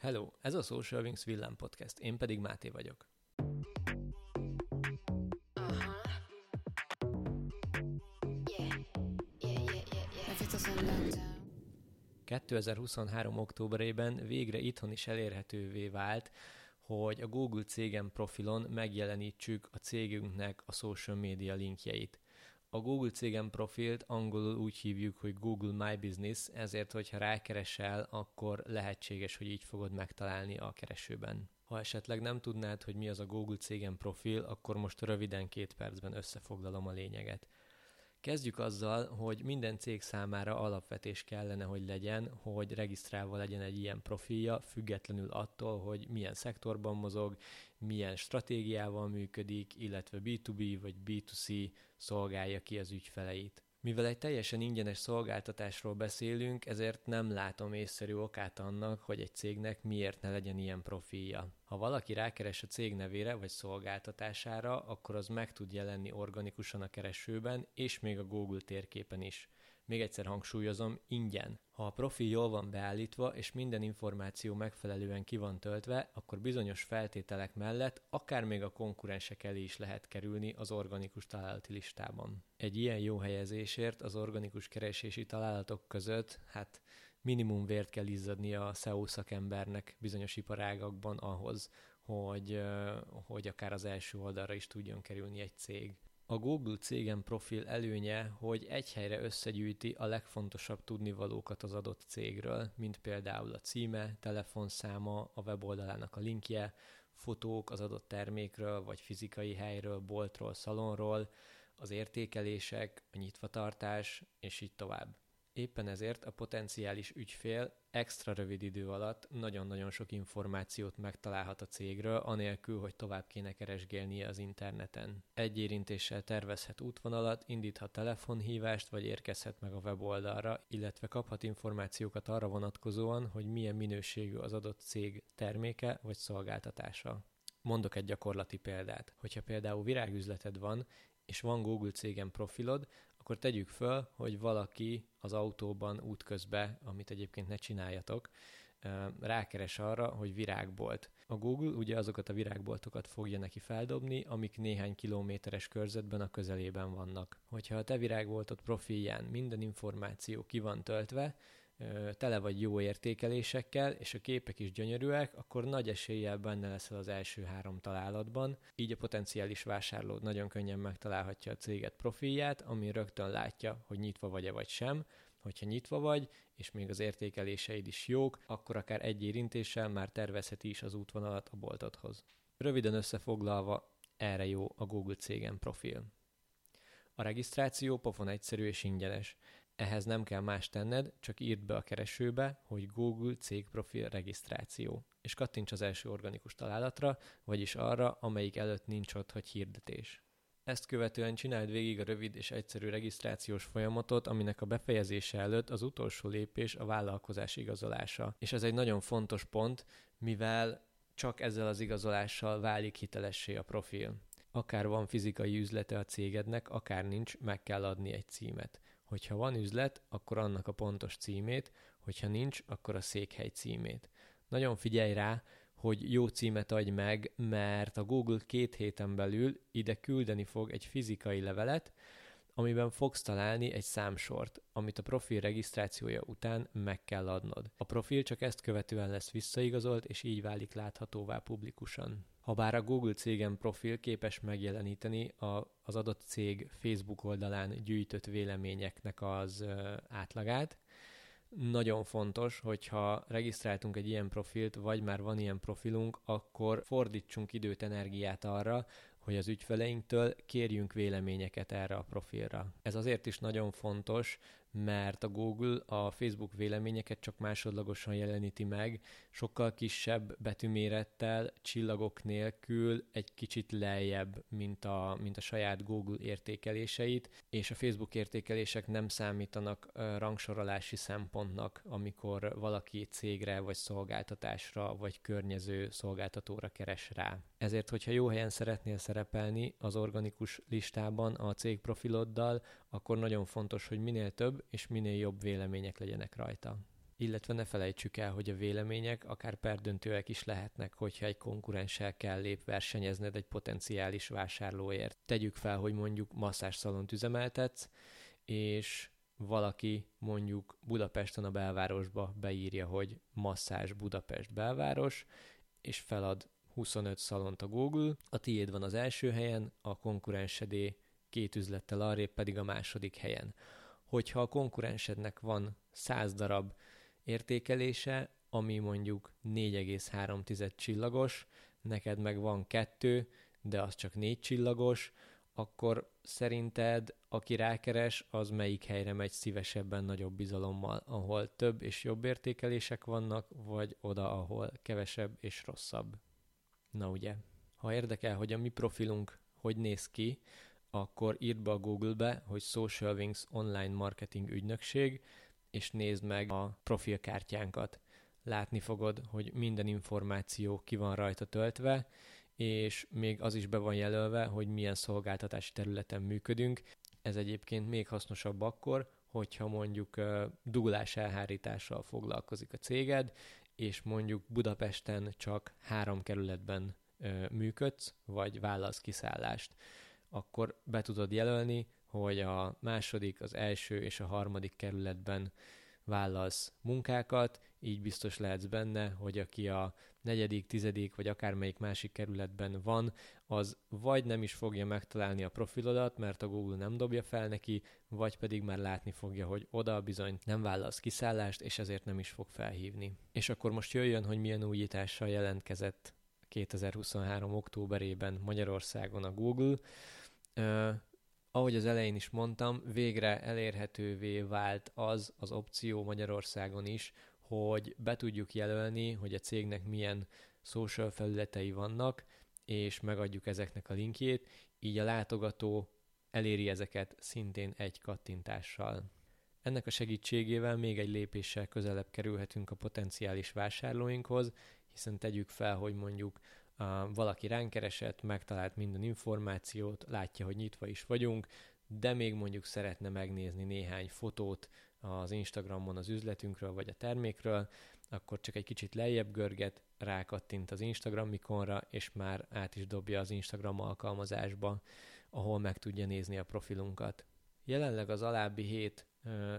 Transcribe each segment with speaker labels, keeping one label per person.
Speaker 1: Hello, ez a Social Wings Villám Podcast, én pedig Máté vagyok. 2023. októberében végre itthon is elérhetővé vált, hogy a Google cégem profilon megjelenítsük a cégünknek a social media linkjeit. A Google cégem profilt angolul úgy hívjuk, hogy Google My Business, ezért, hogyha rákeresel, akkor lehetséges, hogy így fogod megtalálni a keresőben. Ha esetleg nem tudnád, hogy mi az a Google cégem profil, akkor most röviden két percben összefoglalom a lényeget. Kezdjük azzal, hogy minden cég számára alapvetés kellene, hogy legyen, hogy regisztrálva legyen egy ilyen profilja, függetlenül attól, hogy milyen szektorban mozog, milyen stratégiával működik, illetve B2B vagy B2C szolgálja ki az ügyfeleit. Mivel egy teljesen ingyenes szolgáltatásról beszélünk, ezért nem látom észszerű okát annak, hogy egy cégnek miért ne legyen ilyen profilja. Ha valaki rákeres a cég nevére vagy szolgáltatására, akkor az meg tud jelenni organikusan a keresőben, és még a Google térképen is. Még egyszer hangsúlyozom, ingyen. Ha a profil jól van beállítva, és minden információ megfelelően ki van töltve, akkor bizonyos feltételek mellett akár még a konkurensek elé is lehet kerülni az organikus találati listában. Egy ilyen jó helyezésért az organikus keresési találatok között, hát minimum vért kell izzadni a SEO szakembernek bizonyos iparágakban ahhoz, hogy, hogy akár az első oldalra is tudjon kerülni egy cég. A Google cégem profil előnye, hogy egy helyre összegyűjti a legfontosabb tudnivalókat az adott cégről, mint például a címe, telefonszáma, a weboldalának a linkje, fotók az adott termékről, vagy fizikai helyről, boltról, szalonról, az értékelések, a nyitvatartás, és így tovább. Éppen ezért a potenciális ügyfél extra rövid idő alatt nagyon-nagyon sok információt megtalálhat a cégről, anélkül, hogy tovább kéne keresgélnie az interneten. Egy érintéssel tervezhet útvonalat, indíthat telefonhívást, vagy érkezhet meg a weboldalra, illetve kaphat információkat arra vonatkozóan, hogy milyen minőségű az adott cég terméke vagy szolgáltatása. Mondok egy gyakorlati példát. Hogyha például virágüzleted van, és van Google cégem profilod, akkor tegyük föl, hogy valaki az autóban útközben, amit egyébként ne csináljatok, rákeres arra, hogy virágbolt. A Google ugye azokat a virágboltokat fogja neki feldobni, amik néhány kilométeres körzetben a közelében vannak. Hogyha a te virágboltot profilján minden információ ki van töltve, tele vagy jó értékelésekkel, és a képek is gyönyörűek, akkor nagy eséllyel benne leszel az első három találatban, így a potenciális vásárló nagyon könnyen megtalálhatja a céget profilját, ami rögtön látja, hogy nyitva vagy-e vagy sem, hogyha nyitva vagy, és még az értékeléseid is jók, akkor akár egy érintéssel már tervezheti is az útvonalat a boltodhoz. Röviden összefoglalva, erre jó a Google cégem profil. A regisztráció pofon egyszerű és ingyenes. Ehhez nem kell más tenned, csak írd be a keresőbe, hogy Google cégprofil regisztráció, és kattints az első organikus találatra, vagyis arra, amelyik előtt nincs ott, hogy hirdetés. Ezt követően csináld végig a rövid és egyszerű regisztrációs folyamatot, aminek a befejezése előtt az utolsó lépés a vállalkozás igazolása. És ez egy nagyon fontos pont, mivel csak ezzel az igazolással válik hitelessé a profil. Akár van fizikai üzlete a cégednek, akár nincs, meg kell adni egy címet. Hogyha van üzlet, akkor annak a pontos címét, hogyha nincs, akkor a székhely címét. Nagyon figyelj rá, hogy jó címet adj meg, mert a Google két héten belül ide küldeni fog egy fizikai levelet, amiben fogsz találni egy számsort, amit a profil regisztrációja után meg kell adnod. A profil csak ezt követően lesz visszaigazolt, és így válik láthatóvá publikusan. Habár a Google cégem profil képes megjeleníteni a, az adott cég Facebook oldalán gyűjtött véleményeknek az átlagát, nagyon fontos, hogyha regisztráltunk egy ilyen profilt, vagy már van ilyen profilunk, akkor fordítsunk időt, energiát arra, hogy az ügyfeleinktől kérjünk véleményeket erre a profilra. Ez azért is nagyon fontos, mert a Google a Facebook véleményeket csak másodlagosan jeleníti meg, sokkal kisebb betűmérettel, csillagok nélkül, egy kicsit lejjebb, mint a, mint a saját Google értékeléseit, és a Facebook értékelések nem számítanak rangsorolási szempontnak, amikor valaki cégre, vagy szolgáltatásra, vagy környező szolgáltatóra keres rá. Ezért, hogyha jó helyen szeretnél szerepelni az organikus listában a cég profiloddal, akkor nagyon fontos, hogy minél több és minél jobb vélemények legyenek rajta. illetve ne felejtsük el, hogy a vélemények akár perdöntőek is lehetnek, hogyha egy konkurenssel kell lép versenyezned egy potenciális vásárlóért. Tegyük fel, hogy mondjuk masszázszalont üzemeltetsz, és valaki mondjuk Budapesten a belvárosba beírja, hogy masszázs Budapest belváros, és felad 25 szalont a Google, a tiéd van az első helyen, a konkurensedé két üzlettel arrébb pedig a második helyen. Hogyha a konkurensednek van 100 darab értékelése, ami mondjuk 4,3 csillagos, neked meg van kettő, de az csak négy csillagos, akkor szerinted, aki rákeres, az melyik helyre megy szívesebben nagyobb bizalommal, ahol több és jobb értékelések vannak, vagy oda, ahol kevesebb és rosszabb? Na ugye, ha érdekel, hogy a mi profilunk hogy néz ki, akkor írd be a Google-be, hogy Social Wings Online Marketing Ügynökség, és nézd meg a profilkártyánkat. Látni fogod, hogy minden információ ki van rajta töltve, és még az is be van jelölve, hogy milyen szolgáltatási területen működünk. Ez egyébként még hasznosabb akkor, hogyha mondjuk dugulás elhárítással foglalkozik a céged, és mondjuk Budapesten csak három kerületben működsz, vagy vállalsz kiszállást, akkor be tudod jelölni, hogy a második, az első és a harmadik kerületben vállalsz munkákat, így biztos lehetsz benne, hogy aki a negyedik, tizedik vagy akármelyik másik kerületben van, az vagy nem is fogja megtalálni a profilodat, mert a Google nem dobja fel neki, vagy pedig már látni fogja, hogy oda bizony nem vállalsz kiszállást, és ezért nem is fog felhívni. És akkor most jöjjön, hogy milyen újítással jelentkezett 2023. októberében Magyarországon a Google ahogy az elején is mondtam, végre elérhetővé vált az az opció Magyarországon is, hogy be tudjuk jelölni, hogy a cégnek milyen social felületei vannak, és megadjuk ezeknek a linkjét, így a látogató eléri ezeket szintén egy kattintással. Ennek a segítségével még egy lépéssel közelebb kerülhetünk a potenciális vásárlóinkhoz, hiszen tegyük fel, hogy mondjuk valaki ránk keresett, megtalált minden információt, látja, hogy nyitva is vagyunk, de még mondjuk szeretne megnézni néhány fotót az Instagramon az üzletünkről vagy a termékről, akkor csak egy kicsit lejjebb görget, rákattint az Instagram ikonra, és már át is dobja az Instagram alkalmazásba, ahol meg tudja nézni a profilunkat. Jelenleg az alábbi hét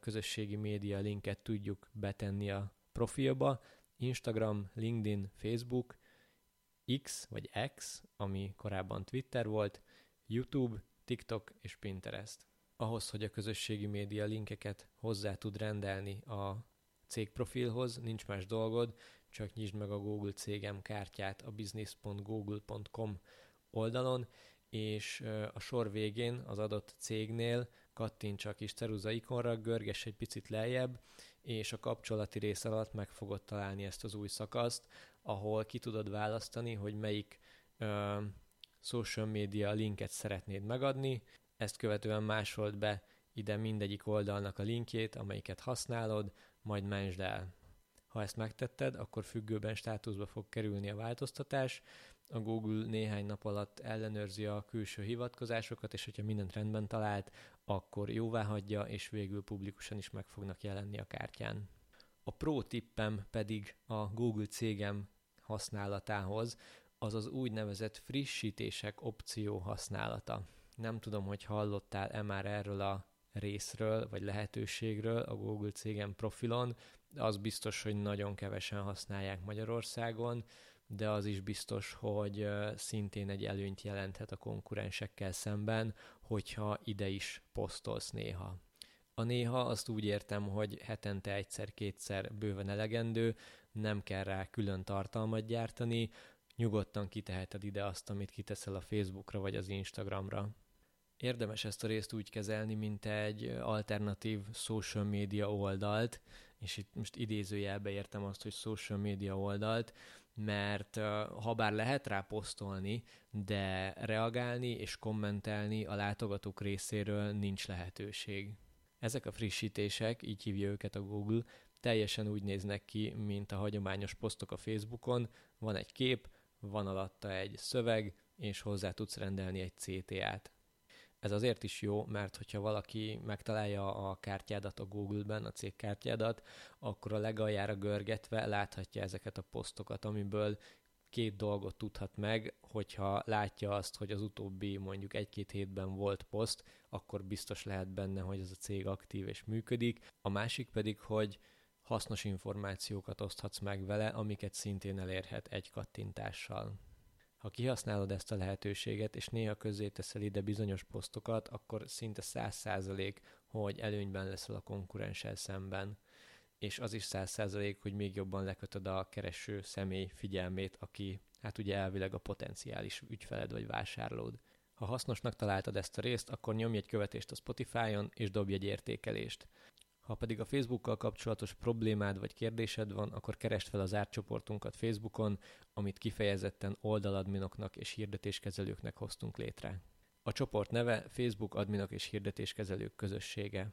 Speaker 1: közösségi média linket tudjuk betenni a profilba, Instagram, LinkedIn, Facebook, X vagy X, ami korábban Twitter volt, YouTube, TikTok és Pinterest. Ahhoz, hogy a közösségi média linkeket hozzá tud rendelni a cégprofilhoz, nincs más dolgod, csak nyisd meg a Google cégem kártyát a business.google.com oldalon, és a sor végén az adott cégnél kattints a kis ceruza ikonra, görges egy picit lejjebb, és a kapcsolati rész alatt meg fogod találni ezt az új szakaszt, ahol ki tudod választani, hogy melyik ö, social media linket szeretnéd megadni, ezt követően másold be ide mindegyik oldalnak a linkjét, amelyiket használod, majd mentsd el. Ha ezt megtetted, akkor függőben státuszba fog kerülni a változtatás, a Google néhány nap alatt ellenőrzi a külső hivatkozásokat, és hogyha mindent rendben talált, akkor jóvá hagyja, és végül publikusan is meg fognak jelenni a kártyán. A pro tippem pedig a Google cégem használatához, az az úgynevezett frissítések opció használata. Nem tudom, hogy hallottál-e már erről a részről, vagy lehetőségről a Google cégem profilon, az biztos, hogy nagyon kevesen használják Magyarországon, de az is biztos, hogy szintén egy előnyt jelenthet a konkurensekkel szemben, hogyha ide is posztolsz néha. A néha azt úgy értem, hogy hetente egyszer-kétszer bőven elegendő, nem kell rá külön tartalmat gyártani, nyugodtan kiteheted ide azt, amit kiteszel a Facebookra vagy az Instagramra. Érdemes ezt a részt úgy kezelni, mint egy alternatív social media oldalt, és itt most idézőjelbe értem azt, hogy social media oldalt, mert ha bár lehet rá posztolni, de reagálni és kommentelni a látogatók részéről nincs lehetőség. Ezek a frissítések, így hívja őket a Google, teljesen úgy néznek ki, mint a hagyományos posztok a Facebookon, van egy kép, van alatta egy szöveg, és hozzá tudsz rendelni egy CTA-t. Ez azért is jó, mert hogyha valaki megtalálja a kártyádat a Google-ben, a cégkártyádat, akkor a legaljára görgetve láthatja ezeket a posztokat, amiből két dolgot tudhat meg, hogyha látja azt, hogy az utóbbi mondjuk egy-két hétben volt poszt, akkor biztos lehet benne, hogy ez a cég aktív és működik. A másik pedig, hogy hasznos információkat oszthatsz meg vele, amiket szintén elérhet egy kattintással. Ha kihasználod ezt a lehetőséget, és néha közé teszel ide bizonyos posztokat, akkor szinte száz százalék, hogy előnyben leszel a konkurenssel szemben és az is száz százalék, hogy még jobban lekötöd a kereső személy figyelmét, aki hát ugye elvileg a potenciális ügyfeled vagy vásárlód. Ha hasznosnak találtad ezt a részt, akkor nyomj egy követést a Spotify-on, és dobj egy értékelést. Ha pedig a Facebookkal kapcsolatos problémád vagy kérdésed van, akkor keresd fel az árcsoportunkat Facebookon, amit kifejezetten oldaladminoknak és hirdetéskezelőknek hoztunk létre. A csoport neve Facebook adminok és hirdetéskezelők közössége.